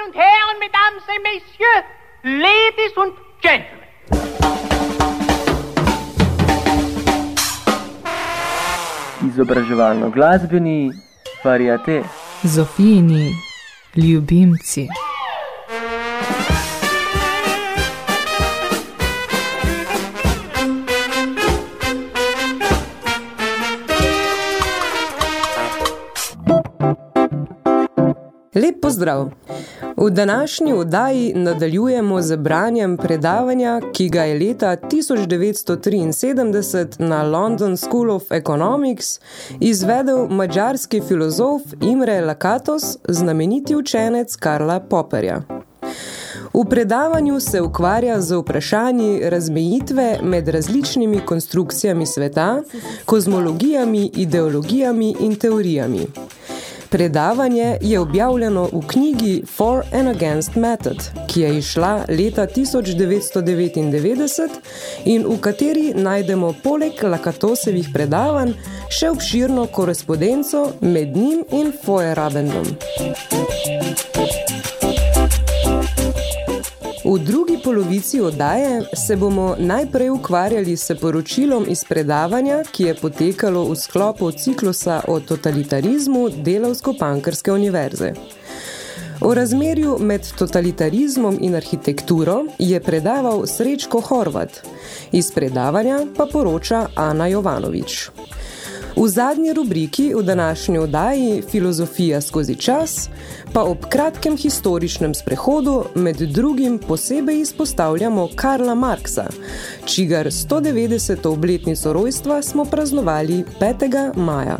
Damen und Herren, Mesdames et Messieurs, Ladies und Gentlemen. Izobraževalno glasbeni variate. Zofijini ljubimci. Lep pozdrav! V današnji oddaji nadaljujemo z branjem predavanja, ki ga je leta 1973 na London School of Economics izvedel mađarski filozof Imre Lakatos, znameniti učenec Karla Popperja. V predavanju se ukvarja z vprašanji razmejitve med različnimi konstrukcijami sveta, kozmologijami, ideologijami in teorijami. Predavanje je objavljeno v knjigi For and Against Method, ki je išla leta 1999 in v kateri najdemo poleg Lakatosevih predavanj še obširno korespondenco med njim in Feuerabendom. V drugi polovici oddaje se bomo najprej ukvarjali s poročilom iz predavanja, ki je potekalo v sklopu ciklusa o totalitarizmu Delavsko-Pankrske univerze. O razmerju med totalitarizmom in arhitekturo je predaval Srečko Horvat, iz predavanja pa poroča Ana Jovanovič. V zadnji rubriki v današnji oddaji Filozofija skozi čas pa ob kratkem historičnem sprehodu med drugim posebej izpostavljamo Karla Marksa, čigar 190. obletnico rojstva smo praznovali 5. maja.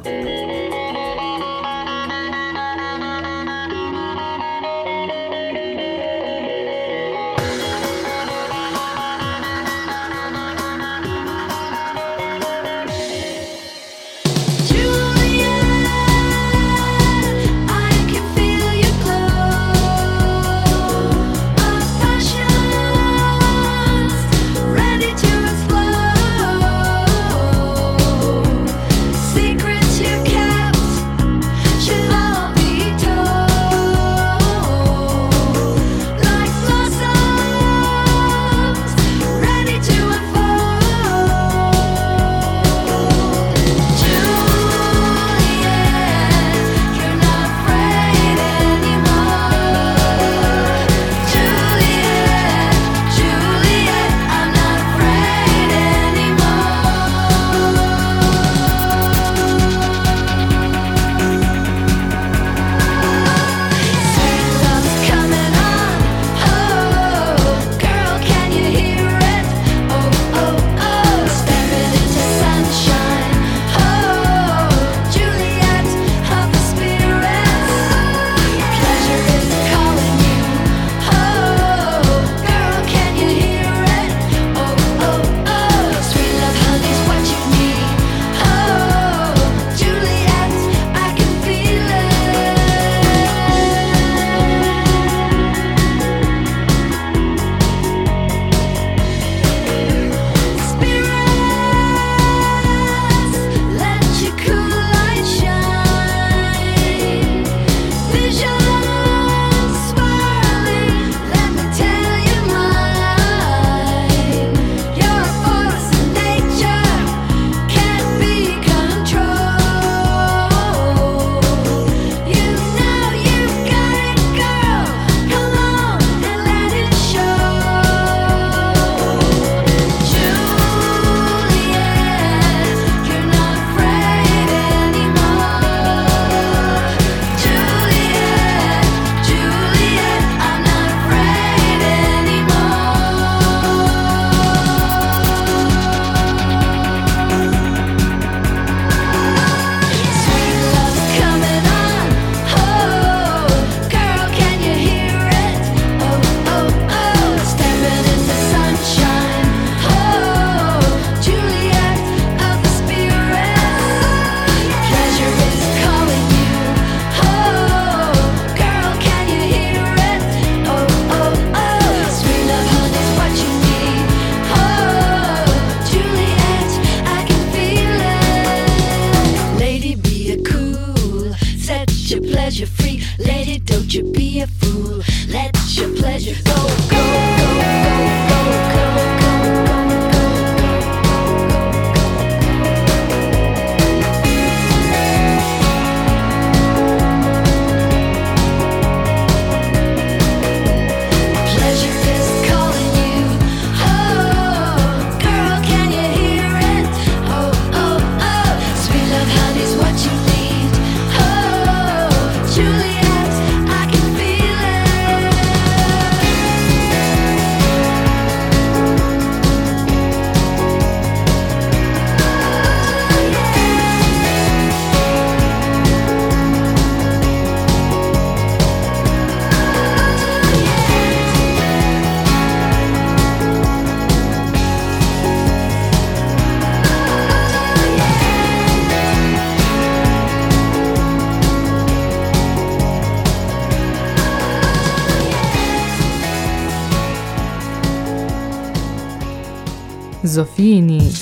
Zofijini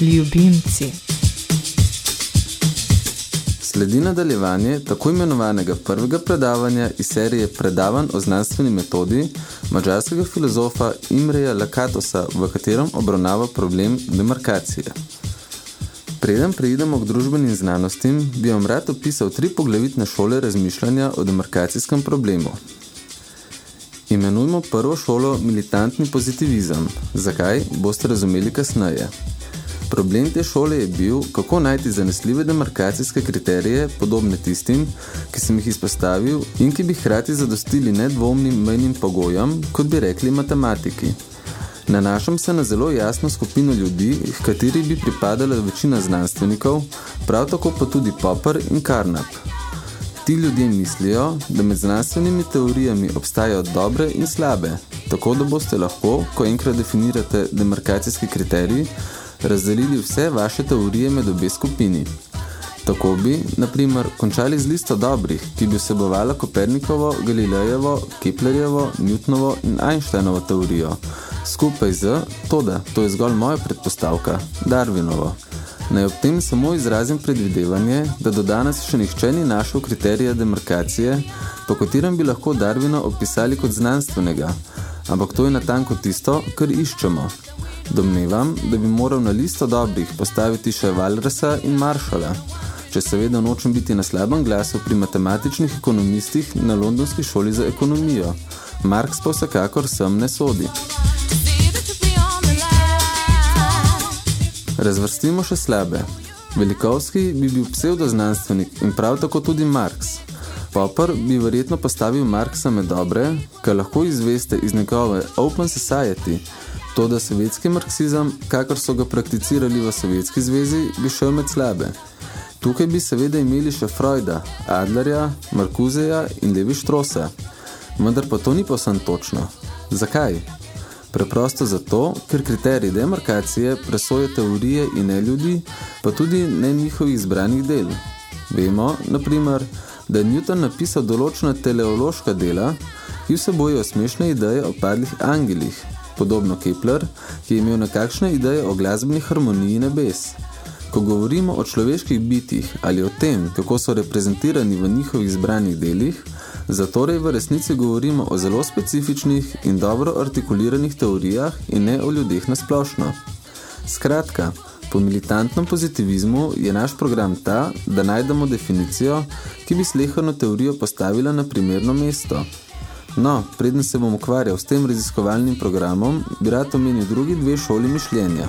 ljubimci. Sledi nadaljevanje tako imenovanega prvega predavanja iz serije predavanj o znanstveni metodi mađarskega filozofa Imreja Lakatosa, v katerem obravnava problem demarkacije. Preden preidemo k družbenim znanostim, bi vam rad opisal tri poglavitne šole razmišljanja o demarkacijskem problemu. Imenujmo prvo šolo militantni pozitivizem. Zakaj, boste razumeli kasneje. Problem te šole je bil, kako najti zanesljive demarkacijske kriterije, podobne tistim, ki sem jih izpostavil in ki bi hrati zadostili nedvomnim mejnim pogojem, kot bi rekli matematiki. Nanašam se na zelo jasno skupino ljudi, v kateri bi pripadala večina znanstvenikov, prav tako pa tudi Popper in Carnap. Ti ljudje mislijo, da med znanstvenimi teorijami obstajajo dobre in slabe, tako da boste lahko, ko enkrat definirate demarkacijski kriterij, razdelili vse vaše teorije med obe skupini. Tako bi, na primer, končali z listo dobrih, ki bi vsebovala Kopernikovo, Galilejevo, Keplerjevo, Newtonovo in Einsteinovo teorijo, skupaj z, to da, to je zgolj moja predpostavka, Darwinovo. Naj ob tem samo izrazim predvidevanje, da do danes še nihče ni našel kriterija demarkacije, po katerem bi lahko Darwina opisali kot znanstvenega, ampak to je natanko tisto, kar iščemo. Domnevam, da bi moral na listo dobrih postaviti še Walrasa in Marshalla, če seveda nočem biti na slabem glasu pri matematičnih ekonomistih na Londonski šoli za ekonomijo. Marx pa vsekakor sem ne sodi. Razvrstimo še slabe. Velikovski bi bil pseudoznanstvenik in prav tako tudi Marx. Popper bi verjetno postavil Marksa med dobre, kar lahko izveste iz njegove Open Society, to da sovjetski marksizem, kakor so ga prakticirali v Sovjetski zvezi, bi šel med slabe. Tukaj bi seveda imeli še Freuda, Adlerja, Markuzeja in Levi Štrosa. Vendar pa to ni posem točno. Zakaj? Preprosto zato, ker kriterij demarkacije presoje teorije in ne ljudi, pa tudi ne njihovih izbranih del. Vemo, na primer, da je Newton napisal določena teleološka dela, ki vsebojo smešne ideje o padlih angelih, podobno Kepler, ki je imel nekakšne ideje o glasbeni harmoniji nebes. Ko govorimo o človeških bitih ali o tem, kako so reprezentirani v njihovih izbranih delih, Zatorej v resnici govorimo o zelo specifičnih in dobro artikuliranih teorijah in ne o ljudeh nasplošno. Skratka, po militantnem pozitivizmu je naš program ta, da najdemo definicijo, ki bi slehrno teorijo postavila na primerno mesto. No, preden se bom ukvarjal s tem raziskovalnim programom, bi rad omenil drugi dve šoli mišljenja.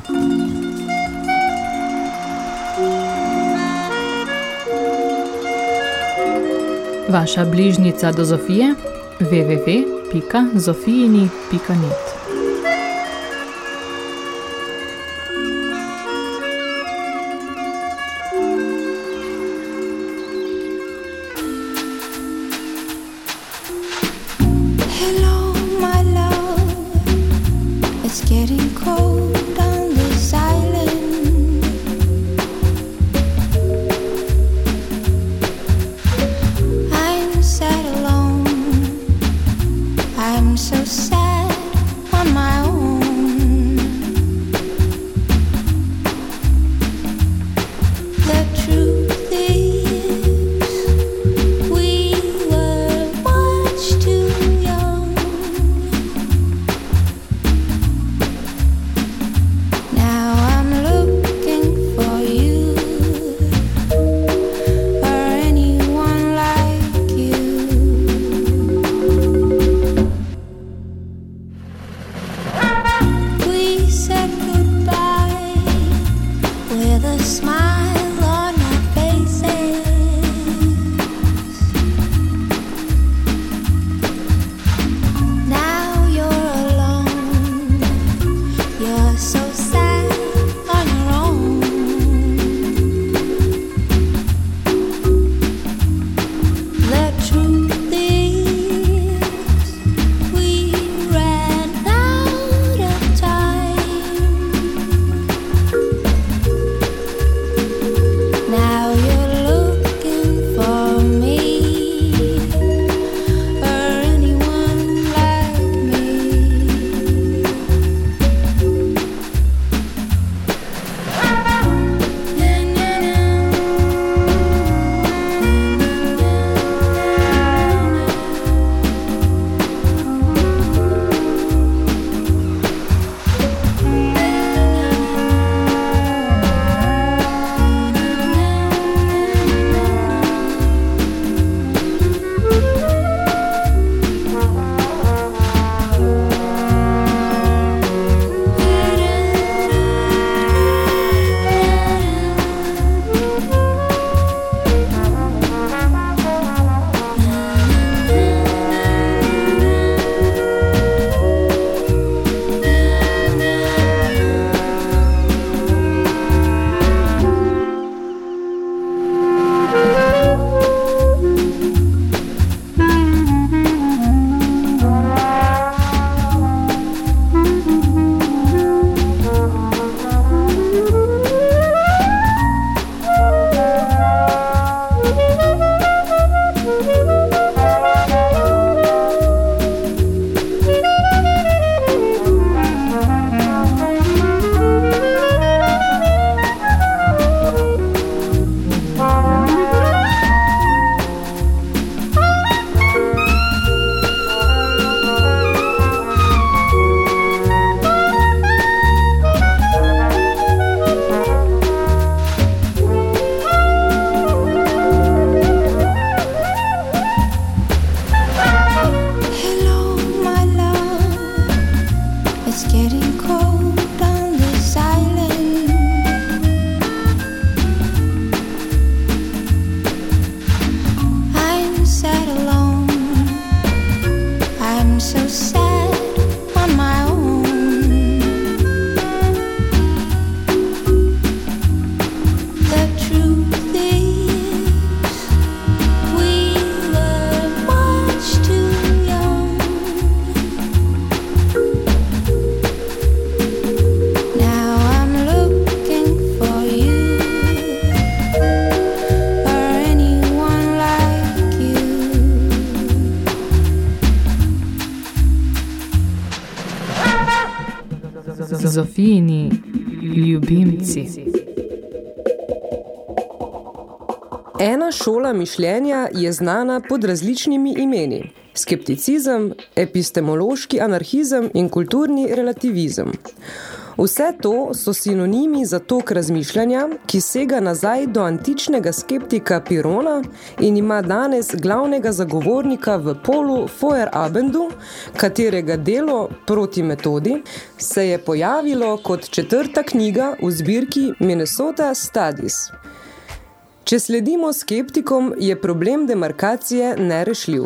Vaša bližnica do Zofije? www.zofijini.net getting cold. Šola mišljenja je znana pod različnimi imeni. Skepticizem, epistemološki anarhizem in kulturni relativizem. Vse to so sinonimi za tok razmišljanja, ki sega nazaj do antičnega skeptika Pirona in ima danes glavnega zagovornika v polu Feuerabendu, katerega delo proti metodi se je pojavilo kot četrta knjiga v zbirki Minnesota Studies. Če sledimo skeptikom, je problem demarkacije nerešljiv.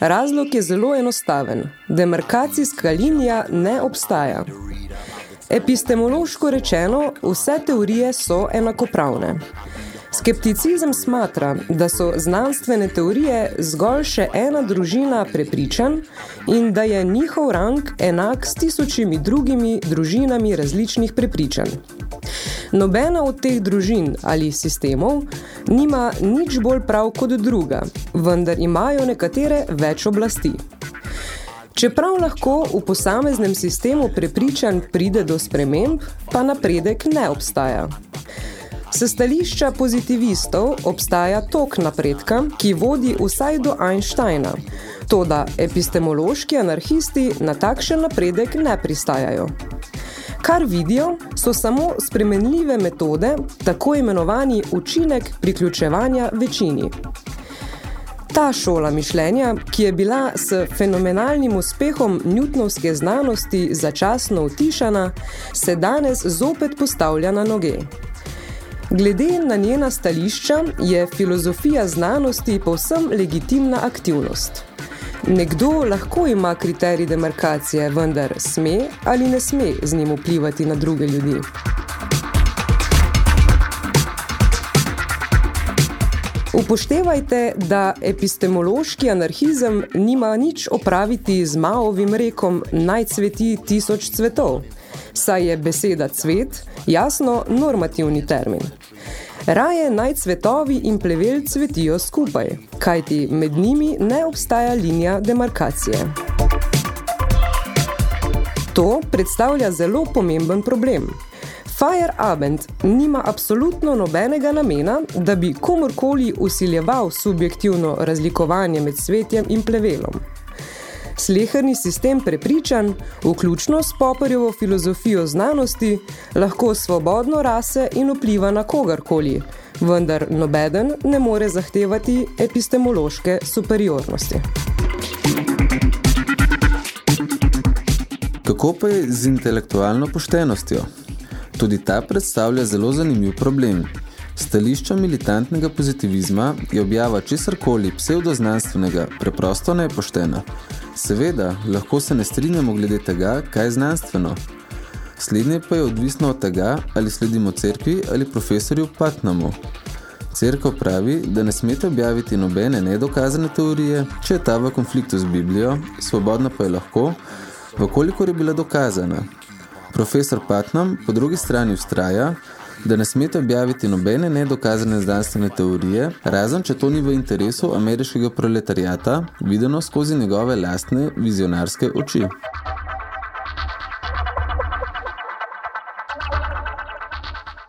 Razlog je zelo enostaven. Demarkacijska linija ne obstaja. Epistemološko rečeno, vse teorije so enakopravne. Skepticizem smatra, da so znanstvene teorije zgolj še ena družina prepričan in da je njihov rang enak s tisočimi drugimi družinami različnih prepričanj. Nobena od teh družin ali sistemov nima nič bolj prav kot druga, vendar imajo nekatere več oblasti. Čeprav lahko v posameznem sistemu prepričan pride do sprememb, pa napredek ne obstaja. Se stališča pozitivistov obstaja tok napredka, ki vodi vsaj do Einsteina, toda epistemološki anarhisti na takšen napredek ne pristajajo. Kar vidijo, so samo spremenljive metode, tako imenovani učinek priključevanja večini. Ta šola mišljenja, ki je bila s fenomenalnim uspehom newtonovske znanosti začasno utišana, se danes zopet postavlja na noge. Glede na njena stališča je filozofija znanosti povsem legitimna aktivnost. Nekdo lahko ima kriterij demarkacije, vendar sme ali ne sme z njim vplivati na druge ljudi. Upoštevajte, da epistemološki anarhizem nima nič opraviti z Maovim rekom naj cveti tisoč cvetov, saj je beseda cvet jasno normativni termin. Raje naj cvetovi in plevel cvetijo skupaj, kajti med njimi ne obstaja linija demarkacije. To predstavlja zelo pomemben problem. Feyerabend nima absolutno nobenega namena, da bi komorkoli usiljeval subjektivno razlikovanje med svetjem in plevelom. Sleherni sistem prepričan, vključno s Popperjevo filozofijo znanosti, lahko svobodno rase in vpliva na kogarkoli, vendar nobeden ne more zahtevati epistemološke superiornosti. Kako pa je z intelektualno poštenostjo? Tudi ta predstavlja zelo zanimiv problem. Stališča militantnega pozitivizma je objava česarkoli pseudoznanstvenega preprosto nepoštena. Seveda, lahko se ne strinjamo glede tega, kaj je znanstveno. Slednje pa je odvisno od tega, ali sledimo cerkvi ali profesorju Patnamu. Cerkev pravi, da ne smete objaviti nobene nedokazane teorije, če je ta v konfliktu z Biblijo, svobodna pa je lahko, vkolikor je bila dokazana. Profesor Patnam po drugi strani ustraja, da ne smete objaviti nobene nedokazane znanstvene teorije, razen če to ni v interesu ameriškega proletarijata, videno skozi njegove lastne vizionarske oči.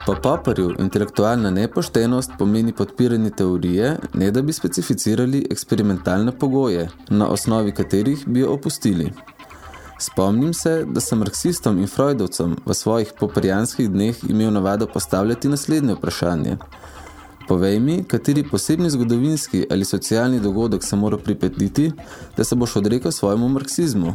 Po Popperju intelektualna nepoštenost pomeni podpiranje teorije, ne da bi specificirali eksperimentalne pogoje, na osnovi katerih bi jo opustili. Spomnim se, da sem marksistom in freudovcem v svojih poprijanskih dneh imel navado postavljati naslednje vprašanje. Povej mi, kateri posebni zgodovinski ali socialni dogodek se mora pripetiti, da se boš odrekel svojemu marksizmu.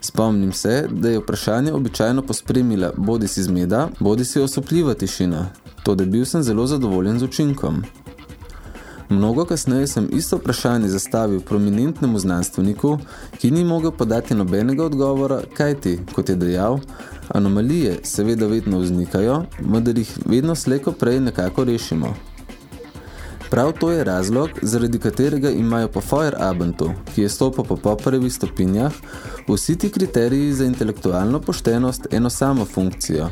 Spomnim se, da je vprašanje običajno pospremila bodi si zmeda, bodi si osupljiva tišina, to da bil sem zelo zadovoljen z učinkom. Mnogo kasneje sem isto vprašanje zastavil prominentnemu znanstveniku, ki ni mogel podati nobenega odgovora, kaj ti, kot je dejal, anomalije seveda vedno vznikajo, vendar jih vedno sleko prej nekako rešimo. Prav to je razlog, zaradi katerega imajo po Feuerabendu, ki je stopil po poparevih stopinjah, vsi ti kriteriji za intelektualno poštenost eno samo funkcijo.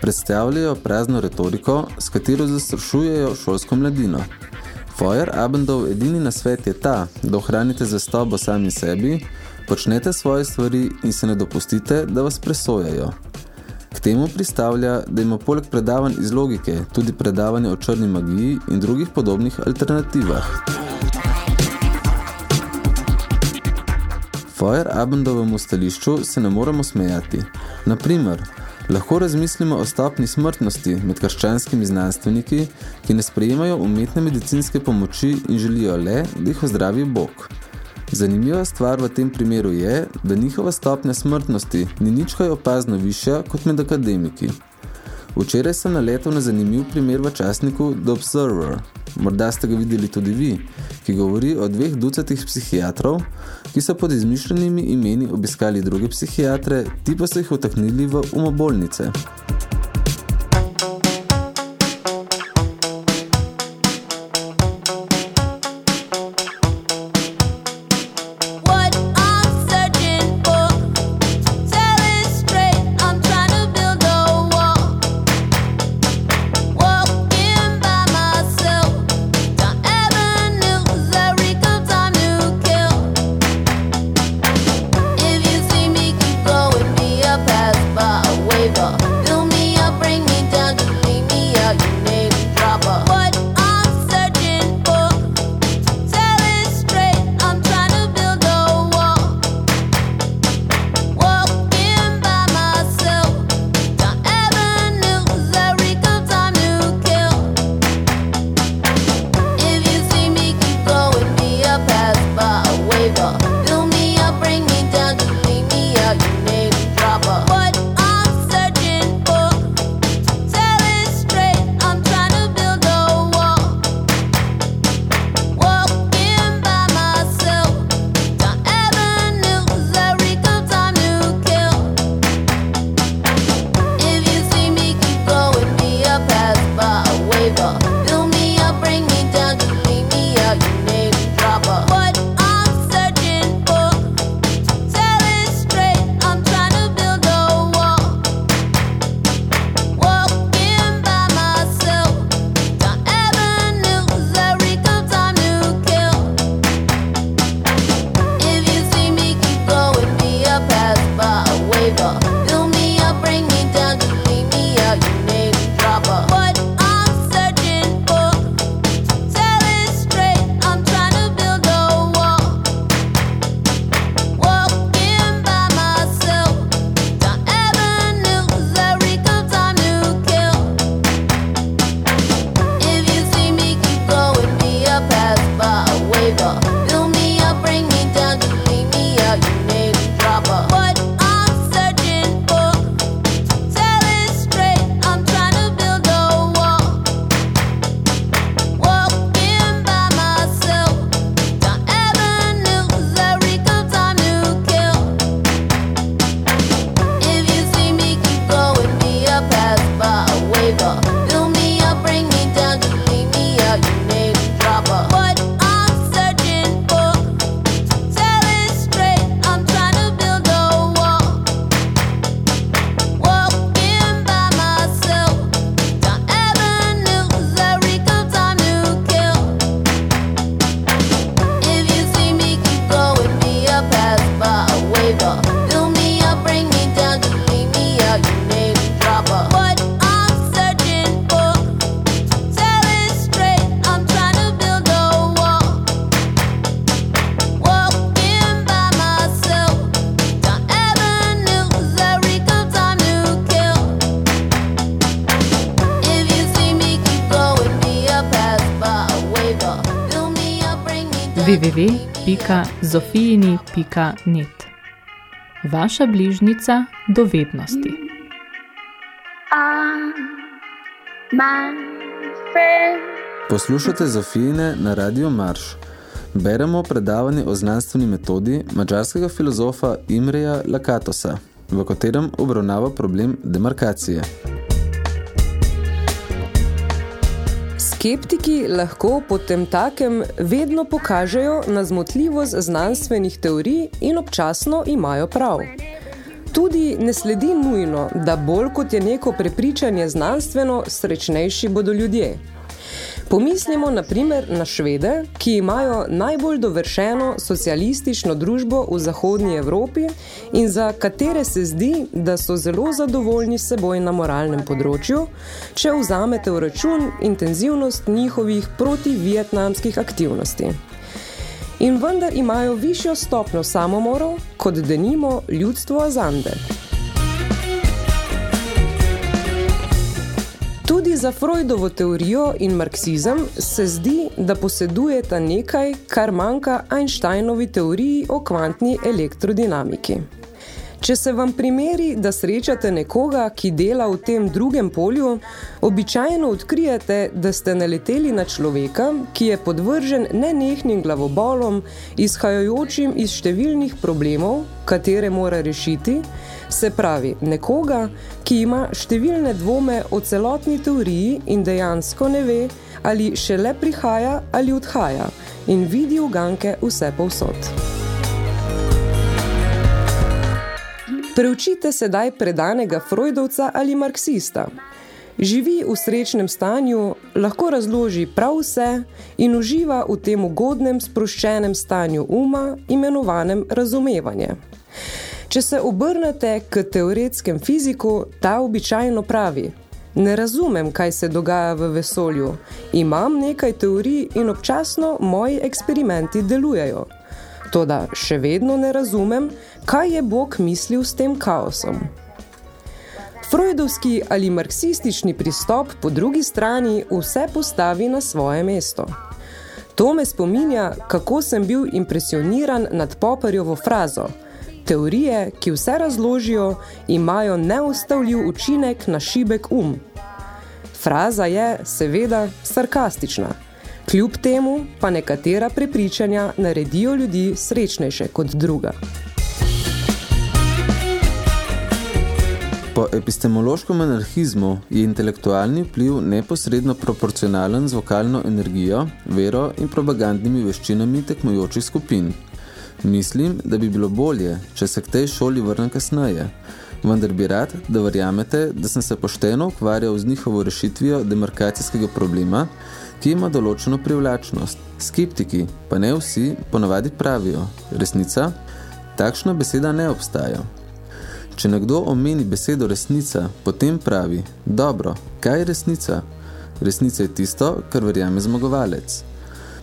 Predstavljajo prazno retoriko, s katero zastrašujejo šolsko mladino. Feuerabendov edini nasvet je ta, da ohranite zastobo sami sebi, počnete svoje stvari in se ne dopustite, da vas presojajo. K temu pristavlja, da ima poleg predavanj iz logike tudi predavanje o črni magiji in drugih podobnih alternativah. Feuerabendovemu stališču se ne moremo smejati. Naprimer, lahko razmislimo o stopni smrtnosti med krščanskimi znanstveniki, ki ne sprejemajo umetne medicinske pomoči in želijo le, da jih ozdravi Bog. Zanimiva stvar v tem primeru je, da njihova stopnja smrtnosti ni nič kaj opazno višja kot med akademiki. Včeraj sem naletel na zanimiv primer v časniku The Observer, morda ste ga videli tudi vi, ki govori o dveh ducatih psihiatrov, ki so pod izmišljenimi imeni obiskali druge psihiatre, ti pa so jih utaknili v umobolnice. www.zofijini.net Vaša bližnica do vednosti. Poslušate Zofijine na Radio Marš. Beremo predavanje o znanstveni metodi mačarskega filozofa Imreja Lakatosa, v katerem obravnava problem demarkacije. Skeptiki lahko potem takem vedno pokažejo na zmotljivost znanstvenih teorij in občasno imajo prav. Tudi ne sledi nujno, da bolj kot je neko prepričanje znanstveno, srečnejši bodo ljudje. Pomislimo na primer na Švede, ki imajo najbolj dovršeno socialistično družbo v Zahodnji Evropi in za katere se zdi, da so zelo zadovoljni s seboj na moralnem področju, če vzamete v račun intenzivnost njihovih protivietnamskih aktivnosti. In vendar imajo višjo stopnjo samomorov, kot denimo ljudstvo Azande. Tudi za Freudovo teorijo in marksizem se zdi, da posedujeta nekaj, kar manjka Einsteinovi teoriji o kvantni elektrodinamiki. Če se vam primeri, da srečate nekoga, ki dela v tem drugem polju, običajno odkrijete, da ste naleteli na človeka, ki je podvržen nenehnim glavobolom, izhajajočim iz številnih problemov, katere mora rešiti, se pravi nekoga, ki ima številne dvome o celotni teoriji in dejansko ne ve, ali šele prihaja ali odhaja in vidi uganke vse povsod. Preučite sedaj predanega Freudovca ali marksista. Živi v srečnem stanju, lahko razloži prav vse in uživa v tem ugodnem sproščenem stanju uma, imenovanem razumevanje. Če se obrnete k teoretskem fiziku, ta običajno pravi Ne razumem, kaj se dogaja v vesolju. Imam nekaj teorij in občasno moji eksperimenti delujejo. Toda še vedno ne razumem, kaj je Bog mislil s tem kaosom. Freudovski ali marksistični pristop po drugi strani vse postavi na svoje mesto. To me spominja, kako sem bil impresioniran nad Poparjovo frazo Teorije, ki vse razložijo, imajo neustavljiv učinek na šibek um. Fraza je, seveda, sarkastična. Kljub temu pa nekatera prepričanja naredijo ljudi srečnejše kot druga. Po epistemološkem anarhizmu je intelektualni vpliv neposredno proporcionalen z vokalno energijo, vero in propagandnimi veščinami tekmujočih skupin. Mislim, da bi bilo bolje, če se k tej šoli vrnem kasneje, vendar bi rad, da verjamete, da sem se pošteno ukvarjal z njihovo rešitvijo demarkacijskega problema, ki ima določeno privlačnost. Skeptiki, pa ne vsi, ponavadi pravijo, resnica, takšna beseda ne obstaja. Če nekdo omeni besedo resnica, potem pravi, dobro, kaj je resnica? Resnica je tisto, kar verjame zmagovalec.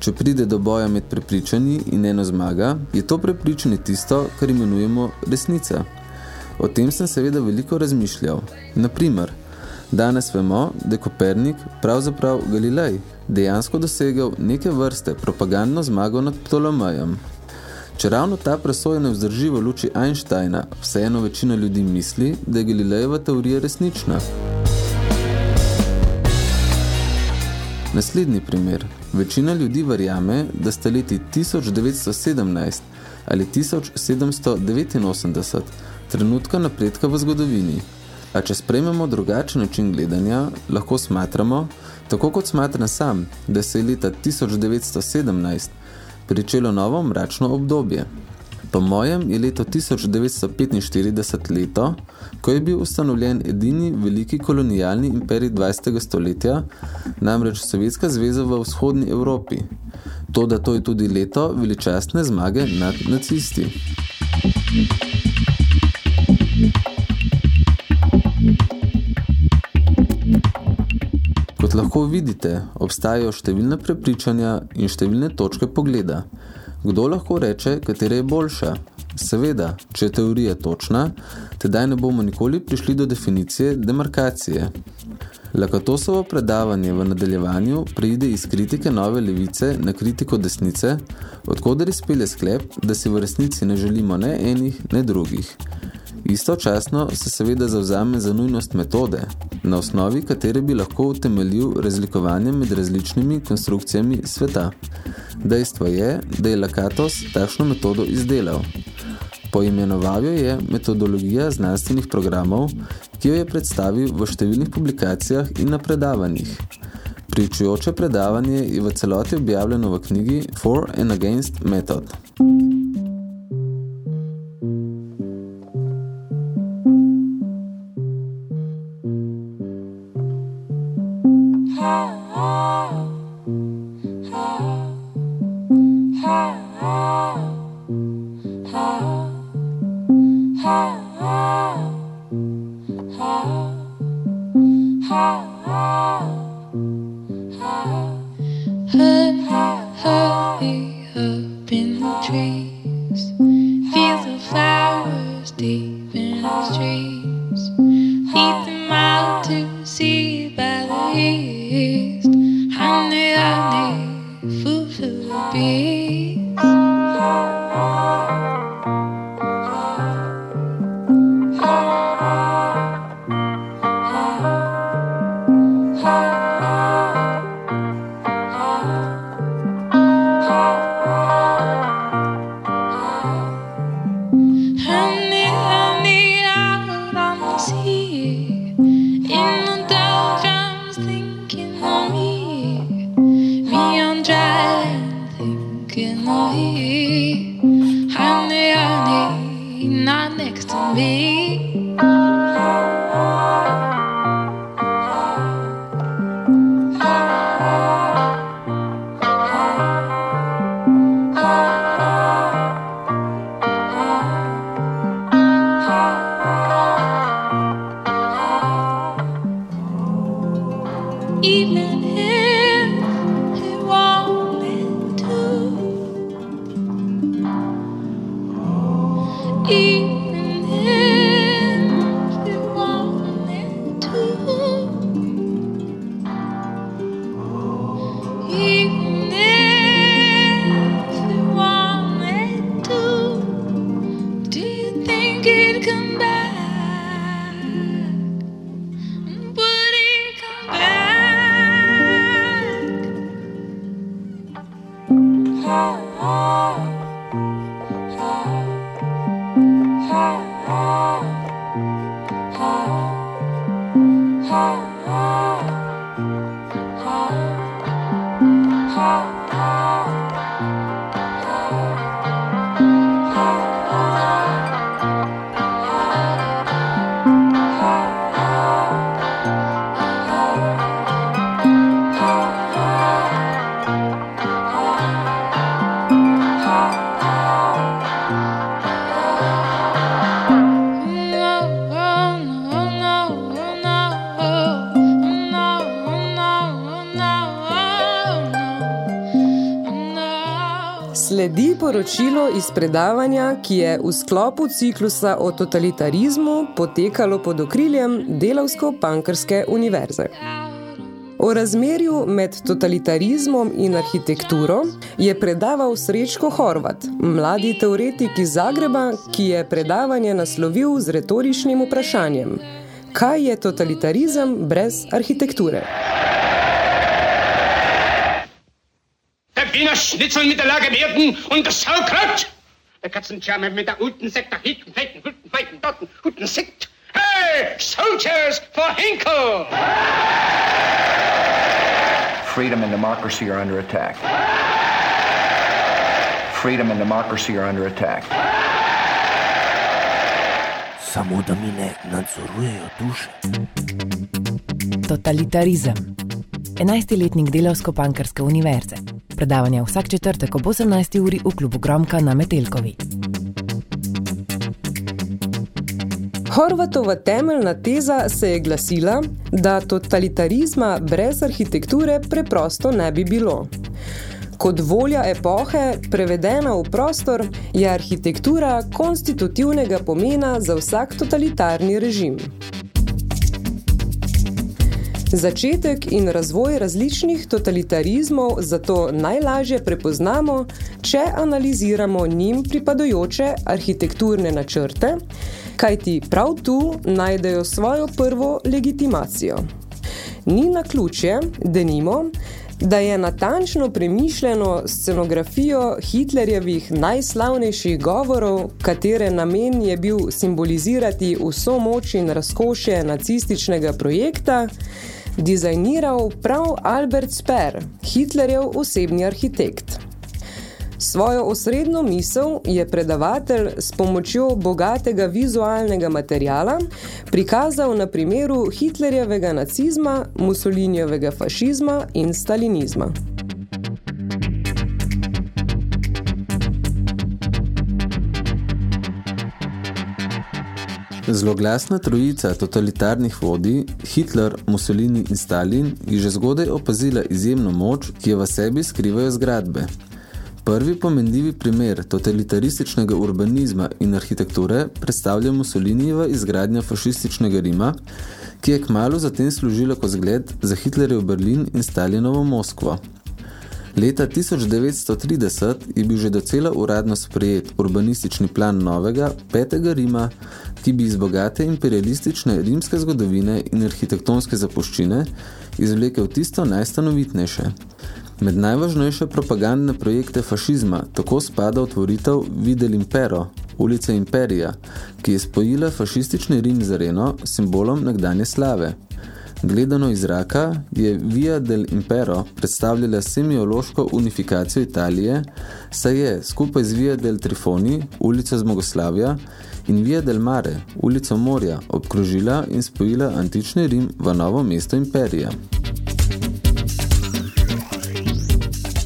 Če pride do boja med prepričanji in eno zmaga, je to prepričanje tisto, kar imenujemo resnica. O tem sem seveda veliko razmišljal. Naprimer, danes vemo, da je Kopernik, pravzaprav Galilej, dejansko dosegel neke vrste propagandno zmago nad Ptolomejem. Če ravno ta presoja ne vzdrži v luči Einsteina, vseeno večina ljudi misli, da je Galilejeva teorija resnična. Naslednji primer. Večina ljudi verjame, da sta leti 1917 ali 1789 trenutka napredka v zgodovini. A če sprejmemo drugačen način gledanja, lahko smatramo, tako kot smatram sam, da se je leta 1917 pričelo novo mračno obdobje. Po mojem je leto 1945 leto, ko je bil ustanovljen edini veliki kolonialni imperij 20. stoletja, namreč Sovjetska zveza v vzhodni Evropi. To, da to je tudi leto veličastne zmage nad nacisti. Kot lahko vidite, obstajajo številne prepričanja in številne točke pogleda. Kdo lahko reče, katera je boljša? Seveda, če je teorija točna, tedaj ne bomo nikoli prišli do definicije demarkacije. Lakatosovo predavanje v nadaljevanju preide iz kritike nove levice na kritiko desnice, odkoder izpelje sklep, da si v resnici ne želimo ne enih, ne drugih. Istočasno se seveda zavzame za nujnost metode, na osnovi katere bi lahko utemeljil razlikovanje med različnimi konstrukcijami sveta. Dejstvo je, da je Lakatos takšno metodo izdelal. Poimenoval jo je metodologija znanstvenih programov, ki jo je predstavil v številnih publikacijah in na predavanjih. Pričujoče predavanje je v celoti objavljeno v knjigi For and Against Method. Sledi poročilo iz predavanja, ki je v sklopu ciklusa o totalitarizmu potekalo pod okriljem Delavsko-Pankrske univerze. O razmerju med totalitarizmom in arhitekturo je predaval Srečko Horvat, mladi teoretik iz Zagreba, ki je predavanje naslovil z retoričnim vprašanjem. Kaj je totalitarizem brez arhitekture? Der Wiener Schnitzel mit der Lage werden und das Saukraut. Der Katzenscharme mit der guten Sekt nach hinten, feiten, guten, feiten, dotten, guten Sekt. Hey, soldiers for Hinkel! Freedom and democracy are under attack. Freedom and democracy are under attack. Samo da mi ne nadzorujejo duše. Totalitarizem. 11. letnik Delavsko-Pankrske univerze. Predavanja vsak četrtek ob 18. uri v klubu Gromka na Metelkovi. Horvatova temeljna teza se je glasila, da totalitarizma brez arhitekture preprosto ne bi bilo. Kot volja epohe, prevedena v prostor, je arhitektura konstitutivnega pomena za vsak totalitarni režim. Začetek in razvoj različnih totalitarizmov zato najlažje prepoznamo, če analiziramo njim pripadajoče arhitekturne načrte, kajti prav tu najdejo svojo prvo legitimacijo. Ni na ključje, denimo, da je natančno premišljeno scenografijo Hitlerjevih najslavnejših govorov, katere namen je bil simbolizirati vso moč in razkošje nacističnega projekta, dizajniral prav Albert Speer, Hitlerjev osebni arhitekt. Svojo osrednjo misel je predavatelj s pomočjo bogatega vizualnega materijala prikazal na primeru Hitlerjevega nacizma, Mussolinijevega fašizma in stalinizma. Zloglasna trojica totalitarnih vodij, Hitler, Mussolini in Stalin, je že zgodaj opazila izjemno moč, ki jo v sebi skrivajo zgradbe. Prvi pomenljivi primer totalitarističnega urbanizma in arhitekture predstavlja Mussolinijeva izgradnja fašističnega Rima, ki je kmalu zatem služila kot zgled za Hitlerjev Berlin in Stalinovo Moskvo. Leta 1930 je bil že docela uradno sprejet urbanistični plan novega, petega Rima, ki bi iz bogate imperialistične rimske zgodovine in arhitektonske zapuščine izvlekel tisto najstanovitnejše. Med najvažnejše propagandne projekte fašizma tako spada otvoritev Videl Impero, ulice Imperija, ki je spojila fašistični Rim z areno, simbolom nekdanje slave. Gledano iz zraka je Via del Impero predstavljala semiološko unifikacijo Italije, saj je skupaj z Via del Trifoni, ulico Zmogoslavja, in Via del Mare, ulico Morja, obkrožila in spojila antični Rim v novo mesto Imperija.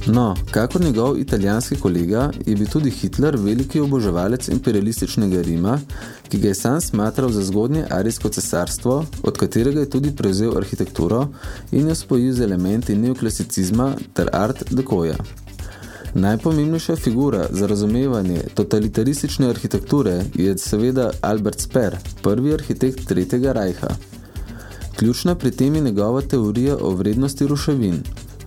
No, kakor njegov italijanski kolega, je bil tudi Hitler veliki oboževalec imperialističnega Rima, ki ga je sam smatral za zgodnje arijsko cesarstvo, od katerega je tudi prevzel arhitekturo in jo spojil z elementi neoklasicizma ter art decoja. Najpomembnejša figura za razumevanje totalitaristične arhitekture je seveda Albert Speer, prvi arhitekt Tretjega rajha. Ključna pri tem je njegova teorija o vrednosti ruševin.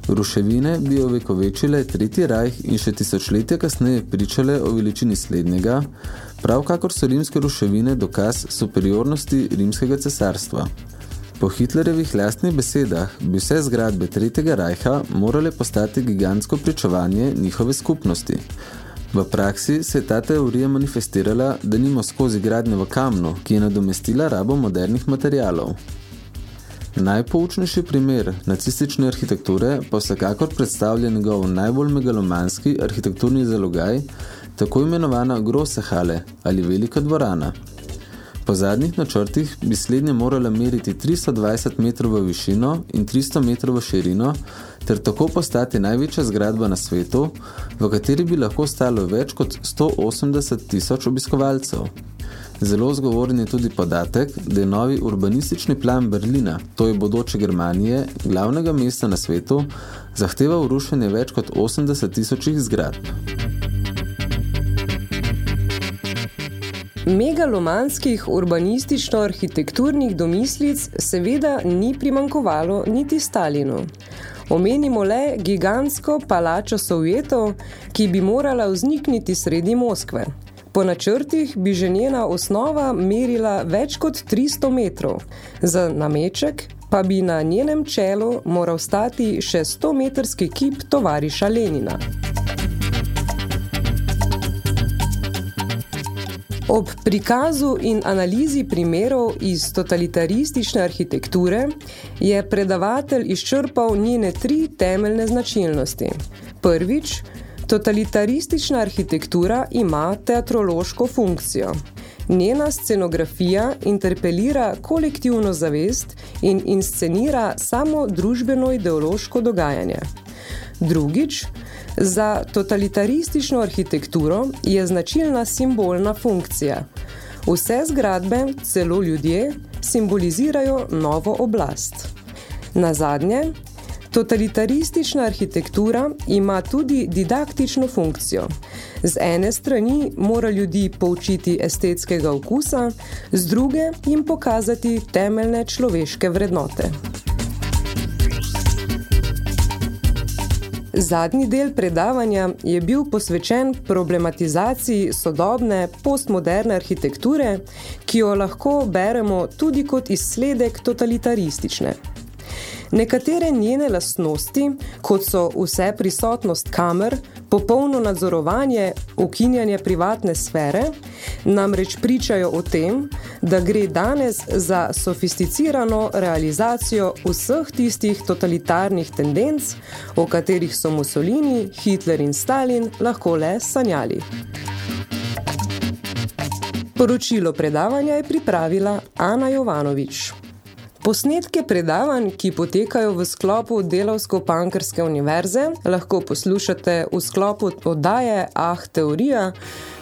Ruševine bi ovekovečile Tretji rajh in še tisočletja kasneje pričale o veličini slednjega, prav kakor so rimske ruševine dokaz superiornosti rimskega cesarstva. Po Hitlerjevih lastnih besedah bi vse zgradbe Tretjega rajha morale postati gigantsko pričevanje njihove skupnosti. V praksi se je ta teorija manifestirala, da nimo skozi gradnje v kamnu, ki je nadomestila rabo modernih materialov. Najpoučnejši primer nacistične arhitekture pa vsekakor predstavlja njegov najbolj megalomanski arhitekturni zalogaj, tako imenovana Grosse Halle ali Velika dvorana. Po zadnjih načrtih bi slednje morala meriti 320 metrov v višino in 300 metrov v širino, ter tako postati največja zgradba na svetu, v kateri bi lahko stalo več kot 180 tisoč obiskovalcev. Zelo zgovoren je tudi podatek, da je novi urbanistični plan Berlina, to je bodoče Germanije, glavnega mesta na svetu, zahteval rušenje več kot 80 tisočih zgradb. Megalomanskih urbanistično-arhitekturnih domislic seveda ni primankovalo niti Stalinu. Omenimo le gigantsko palačo Sovjetov, ki bi morala vznikniti sredi Moskve. Po načrtih bi že njena osnova merila več kot 300 metrov, za nameček pa bi na njenem čelu moral stati še 100-metrski kip tovariša Lenina. Ob prikazu in analizi primerov iz totalitaristične arhitekture je predavatelj izčrpal njene tri temeljne značilnosti. Prvič, totalitaristična arhitektura ima teatrološko funkcijo. Njena scenografija interpelira kolektivno zavest in inscenira samo družbeno-ideološko dogajanje. Drugič, Za totalitaristično arhitekturo je značilna simbolna funkcija. Vse zgradbe, celo ljudje, simbolizirajo novo oblast. Na zadnje, Totalitaristična arhitektura ima tudi didaktično funkcijo. Z ene strani mora ljudi poučiti estetskega okusa, z druge jim pokazati temeljne človeške vrednote. Zadnji del predavanja je bil posvečen problematizaciji sodobne postmoderne arhitekture, ki jo lahko beremo tudi kot izsledek totalitaristične. Nekatere njene lastnosti, kot so vse prisotnost kamer, popolno nadzorovanje, ukinjanje privatne sfere, namreč pričajo o tem, da gre danes za sofisticirano realizacijo vseh tistih totalitarnih tendenc, o katerih so Mussolini, Hitler in Stalin lahko le sanjali. Poročilo predavanja je pripravila Ana Jovanovič. Posnetke predavanj, ki potekajo v sklopu Delavsko-Pankarske univerze, lahko poslušate v sklopu oddaje Ah teorija,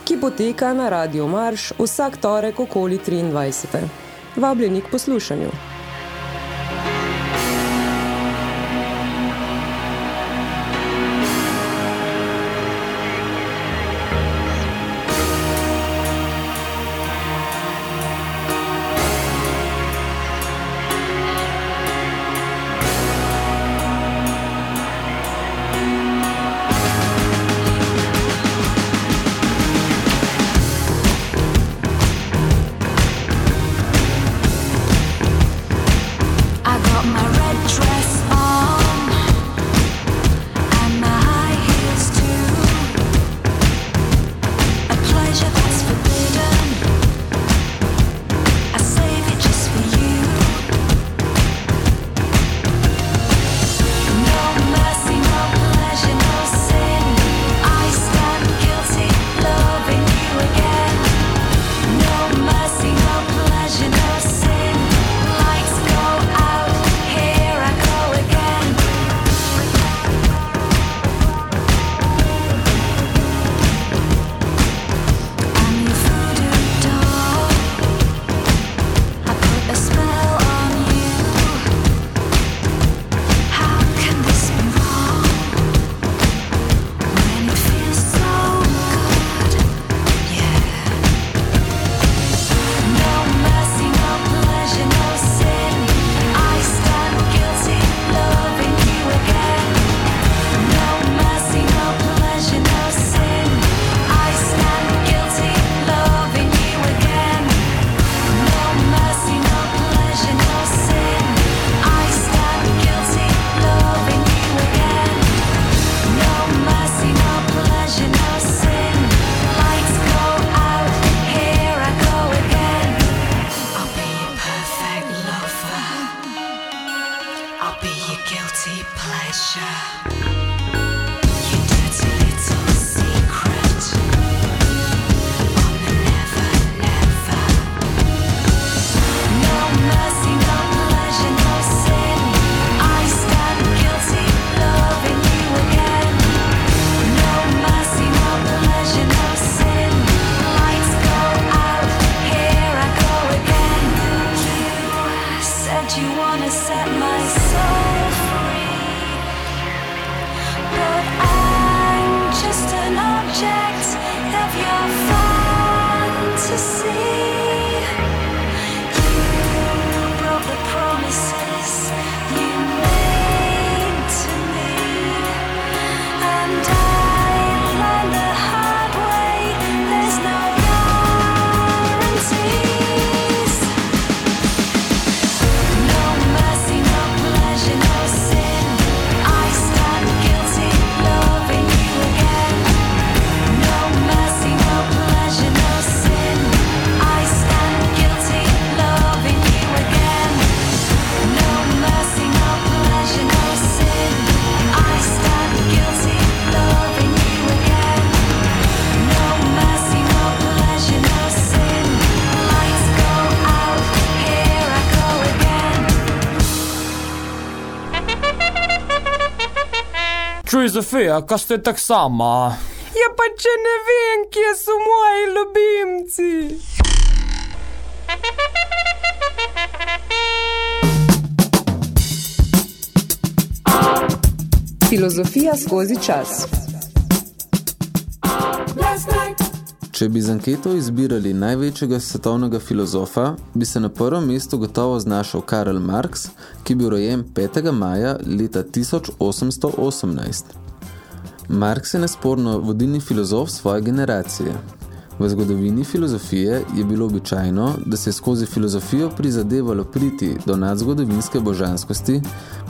ki poteka na Radio Marš vsak torek okoli 23. Vabljeni k poslušanju. Čuj, Zofija, kaj ste tak sama? Ja pa če ne vem, kje so moji ljubimci. Filozofija skozi čas. Če bi z anketo izbirali največjega svetovnega filozofa, bi se na prvem mestu gotovo znašel Karl Marx, ki je bil rojen 5. maja leta 1818. Marx je nesporno vodilni filozof svoje generacije, V zgodovini filozofije je bilo običajno, da se je skozi filozofijo prizadevalo priti do nadzgodovinske božanskosti,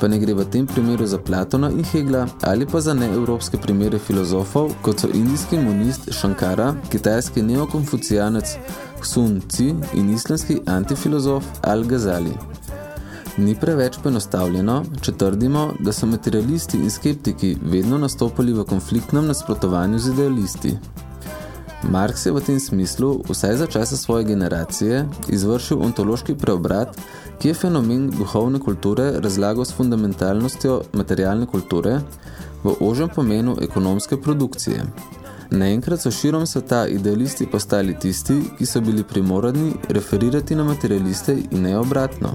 pa ne gre v tem primeru za Platona in Hegla ali pa za neevropske primere filozofov, kot so indijski monist Shankara, kitajski neokonfucijanec Sun Tzu in islamski antifilozof Al-Ghazali. Ni preveč poenostavljeno, če trdimo, da so materialisti in skeptiki vedno nastopali v konfliktnem nasprotovanju z idealisti. Marx je v tem smislu, vsaj za časa svoje generacije, izvršil ontološki preobrat, ki je fenomen duhovne kulture razlagal s fundamentalnostjo materialne kulture v ožem pomenu ekonomske produkcije. Naenkrat so širom sveta idealisti postali tisti, ki so bili primoradni referirati na materialiste in ne obratno.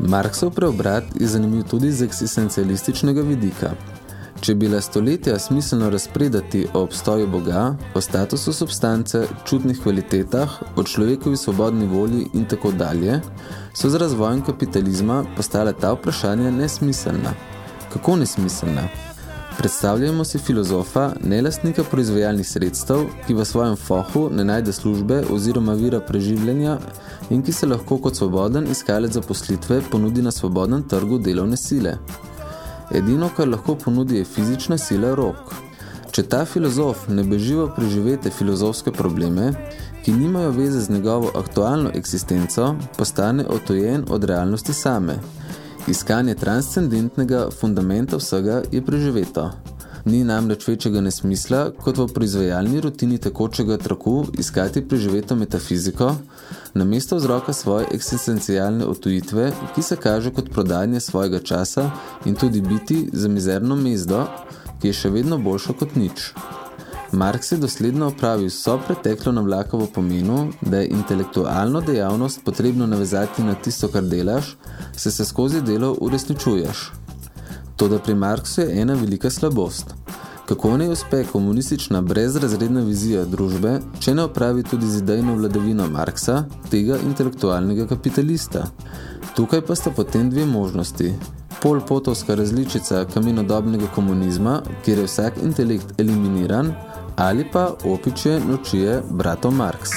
Marksov preobrat je zanimiv tudi z eksistencialističnega vidika. Če je bila stoletja smiselno razpredati o obstoju Boga, o statusu substance, čutnih kvalitetah, o človekovi svobodni volji in tako dalje, so z razvojem kapitalizma postale ta vprašanja nesmiselna. Kako nesmiselna? Predstavljamo si filozofa, nelastnika proizvajalnih sredstev, ki v svojem fohu ne najde službe oziroma vira preživljanja in ki se lahko kot svoboden iskalec zaposlitve ponudi na svobodnem trgu delovne sile. Edino, kar lahko ponudi, je fizična sila rok. Če ta filozof ne beži v preživete filozofske probleme, ki nimajo veze z njegovo aktualno eksistenco, postane otojen od realnosti same. Iskanje transcendentnega fundamenta vsega je preživeto. Ni namreč večjega nesmisla, kot v proizvajalni rutini tekočega traku iskati preživeto metafiziko, namesto vzroka svoje eksistencialne otujitve, ki se kaže kot prodajanje svojega časa in tudi biti za mizerno mezdo, ki je še vedno boljša kot nič. Marx je dosledno opravil vso preteklo navlakavo pomenu, da je intelektualno dejavnost potrebno navezati na tisto, kar delaš, se se skozi delo uresničuješ. Toda pri Marksu je ena velika slabost. Kako ne uspe komunistična brezrazredna vizija družbe, če ne opravi tudi z idejno vladavino Marksa, tega intelektualnega kapitalista? Tukaj pa sta potem dve možnosti. Polpotovska različica kaminodobnega komunizma, kjer je vsak intelekt eliminiran, ali pa opiče nočije brato Marks.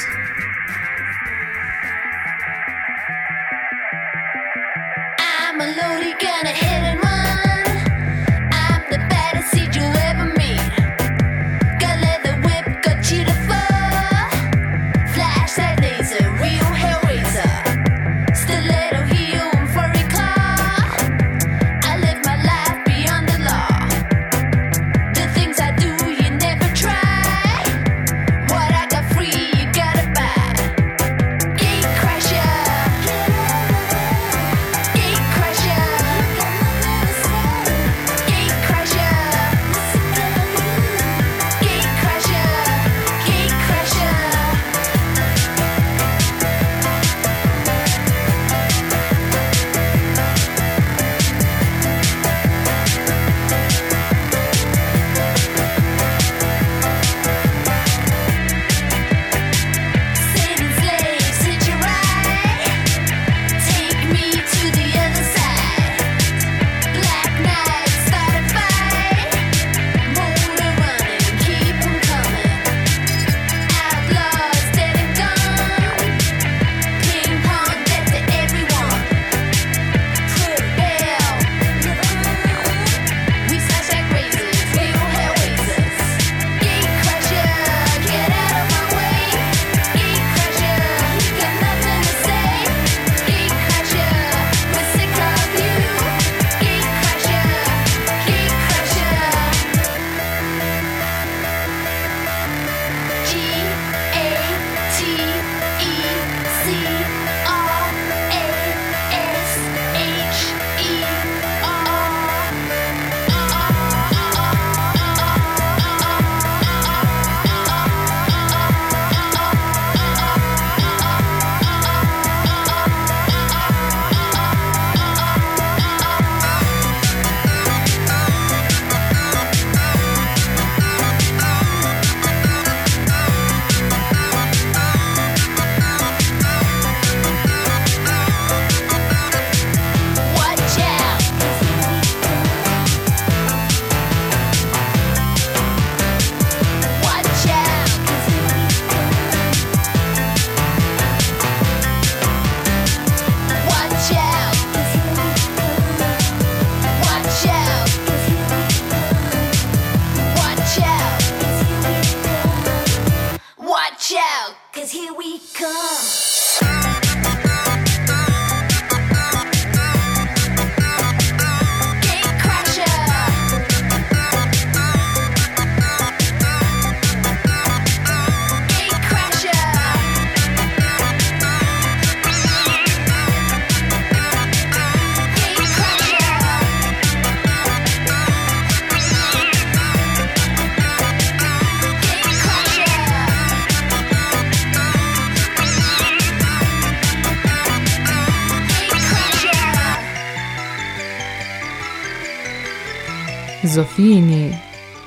Zofijini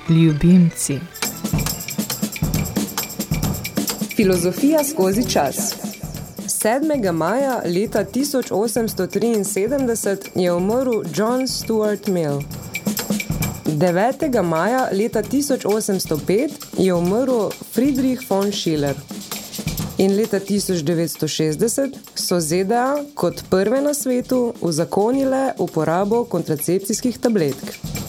ljubimci. Filozofija skozi čas 7. maja leta 1873 je umrl John Stuart Mill. 9. maja leta 1805 je umrl Friedrich von Schiller. In leta 1960 so ZDA kot prve na svetu uzakonile uporabo kontracepcijskih tabletk.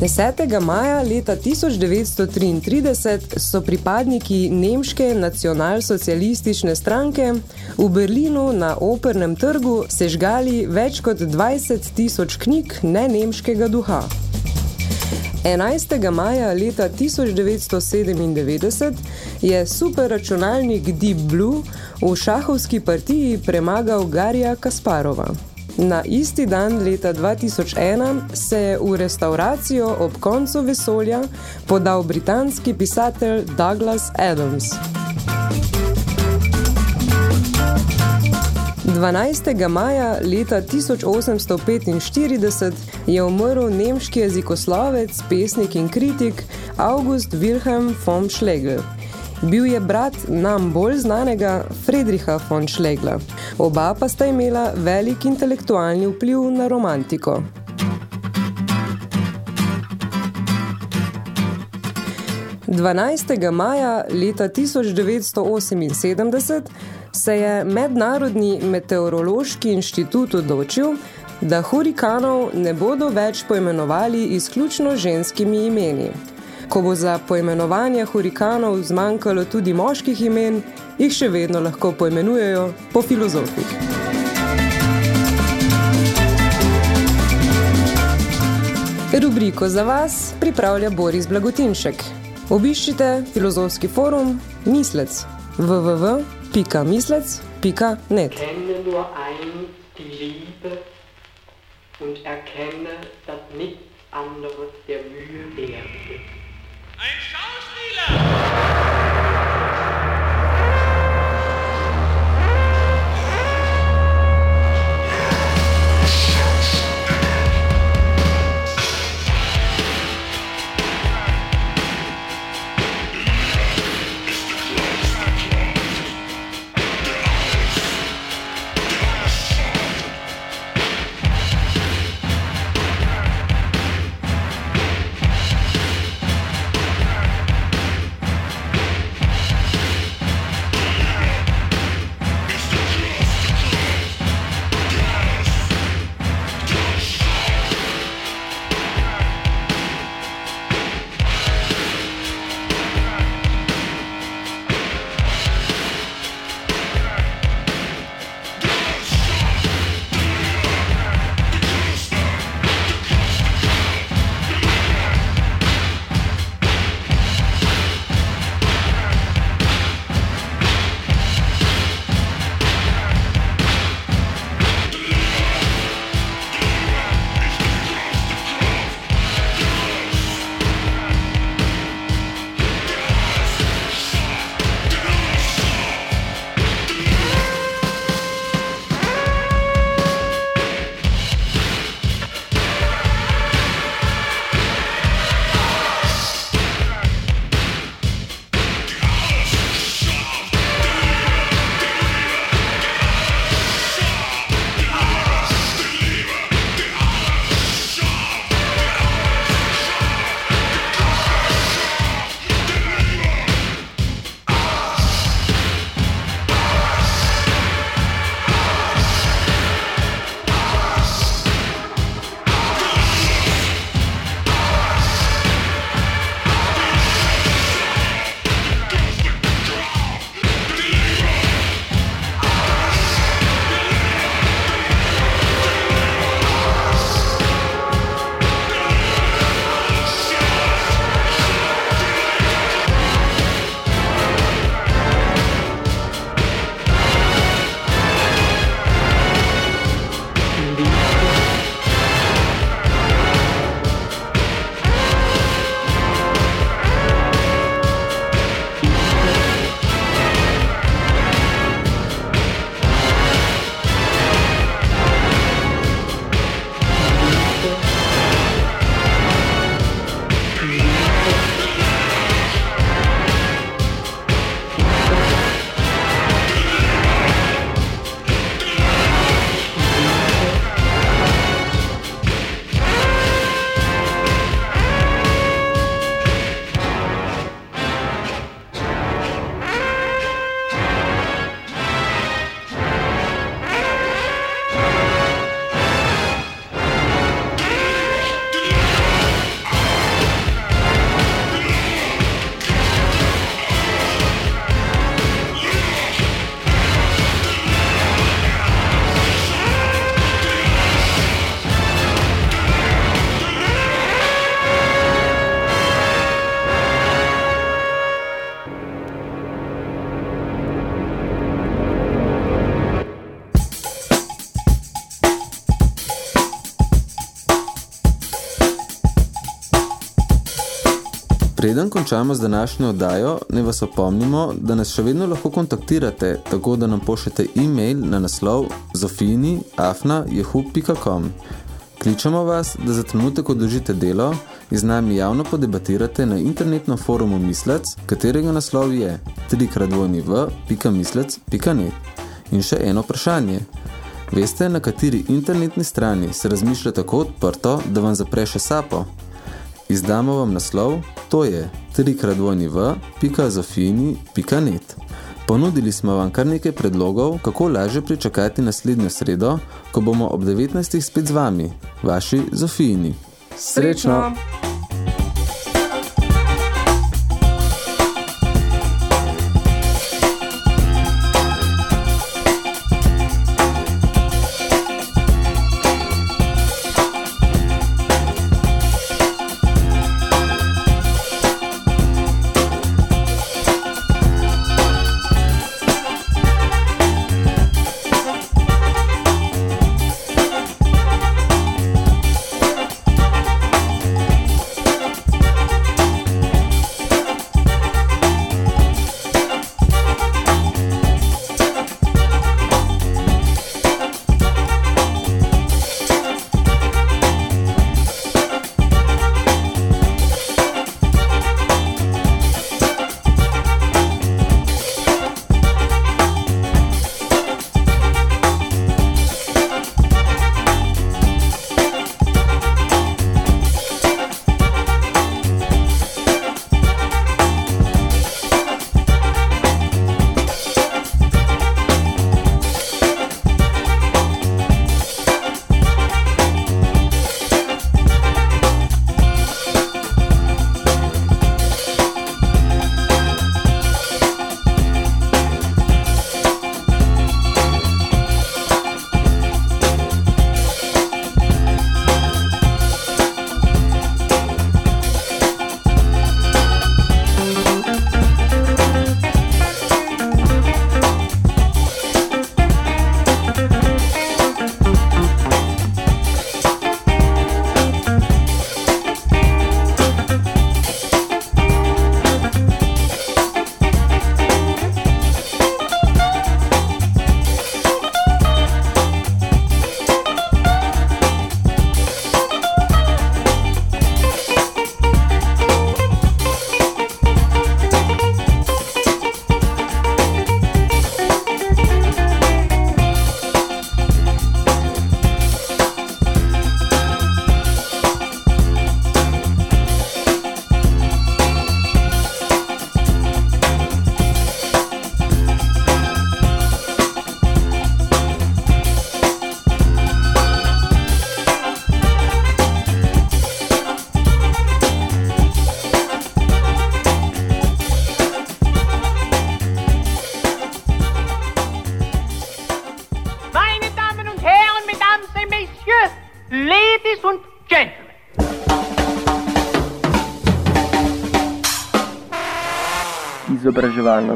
10. maja leta 1933 so pripadniki nemške nacionalsocialistične stranke v Berlinu na opernem trgu sežgali več kot 20 tisoč knjig nenemškega duha. 11. maja leta 1997 je superračunalnik Deep Blue v šahovski partiji premagal Garija Kasparova. Na isti dan leta 2001 se je v restauracijo ob koncu vesolja podal britanski pisatelj Douglas Adams. 12. maja leta 1845 je umrl nemški jezikoslovec, pesnik in kritik August Wilhelm von Schlegel. Bil je brat nam bolj znanega Friedricha von Schlegla. Oba pa sta imela velik intelektualni vpliv na romantiko. Dvanajstega maja leta 1978 se je Mednarodni meteorološki inštitut odločil, da hurikanov ne bodo več poimenovali izključno ženskimi imeni. Ko bo za poimenovanje hurikanov zmanjkalo tudi moških imen, jih še vedno lahko poimenujejo po filozofih. Rubriko za vas pripravlja Boris Blagotinšek. Obiščite filozofski forum Mislec www.mislec.net Kenne nur eins die Liebe und erkenne, dass nichts anderes der Mühe wert ist. Ein Schauspieler! Končamo z današnjo oddajo, ne vas opomnimo, da nas še vedno lahko kontaktirate, tako da nam pošljete e-mail na naslov zofini.afna.jehu.com. Kličemo vas, da za trenutek odložite delo in z nami javno podebatirate na internetnem forumu Mislec, katerega naslov je trikratvojniv.mislec.net. In še eno vprašanje. Veste, na kateri internetni strani se razmišlja tako odprto, da vam zapre še sapo? Izdamo vam naslov, to je trikratvojniv.zofini.net. Ponudili smo vam kar nekaj predlogov, kako lažje pričakati naslednjo sredo, ko bomo ob 19. spet z vami, vaši Zofijini. Srečno! Meine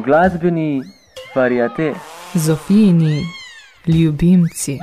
glasbeni variate. Zofijini ljubimci.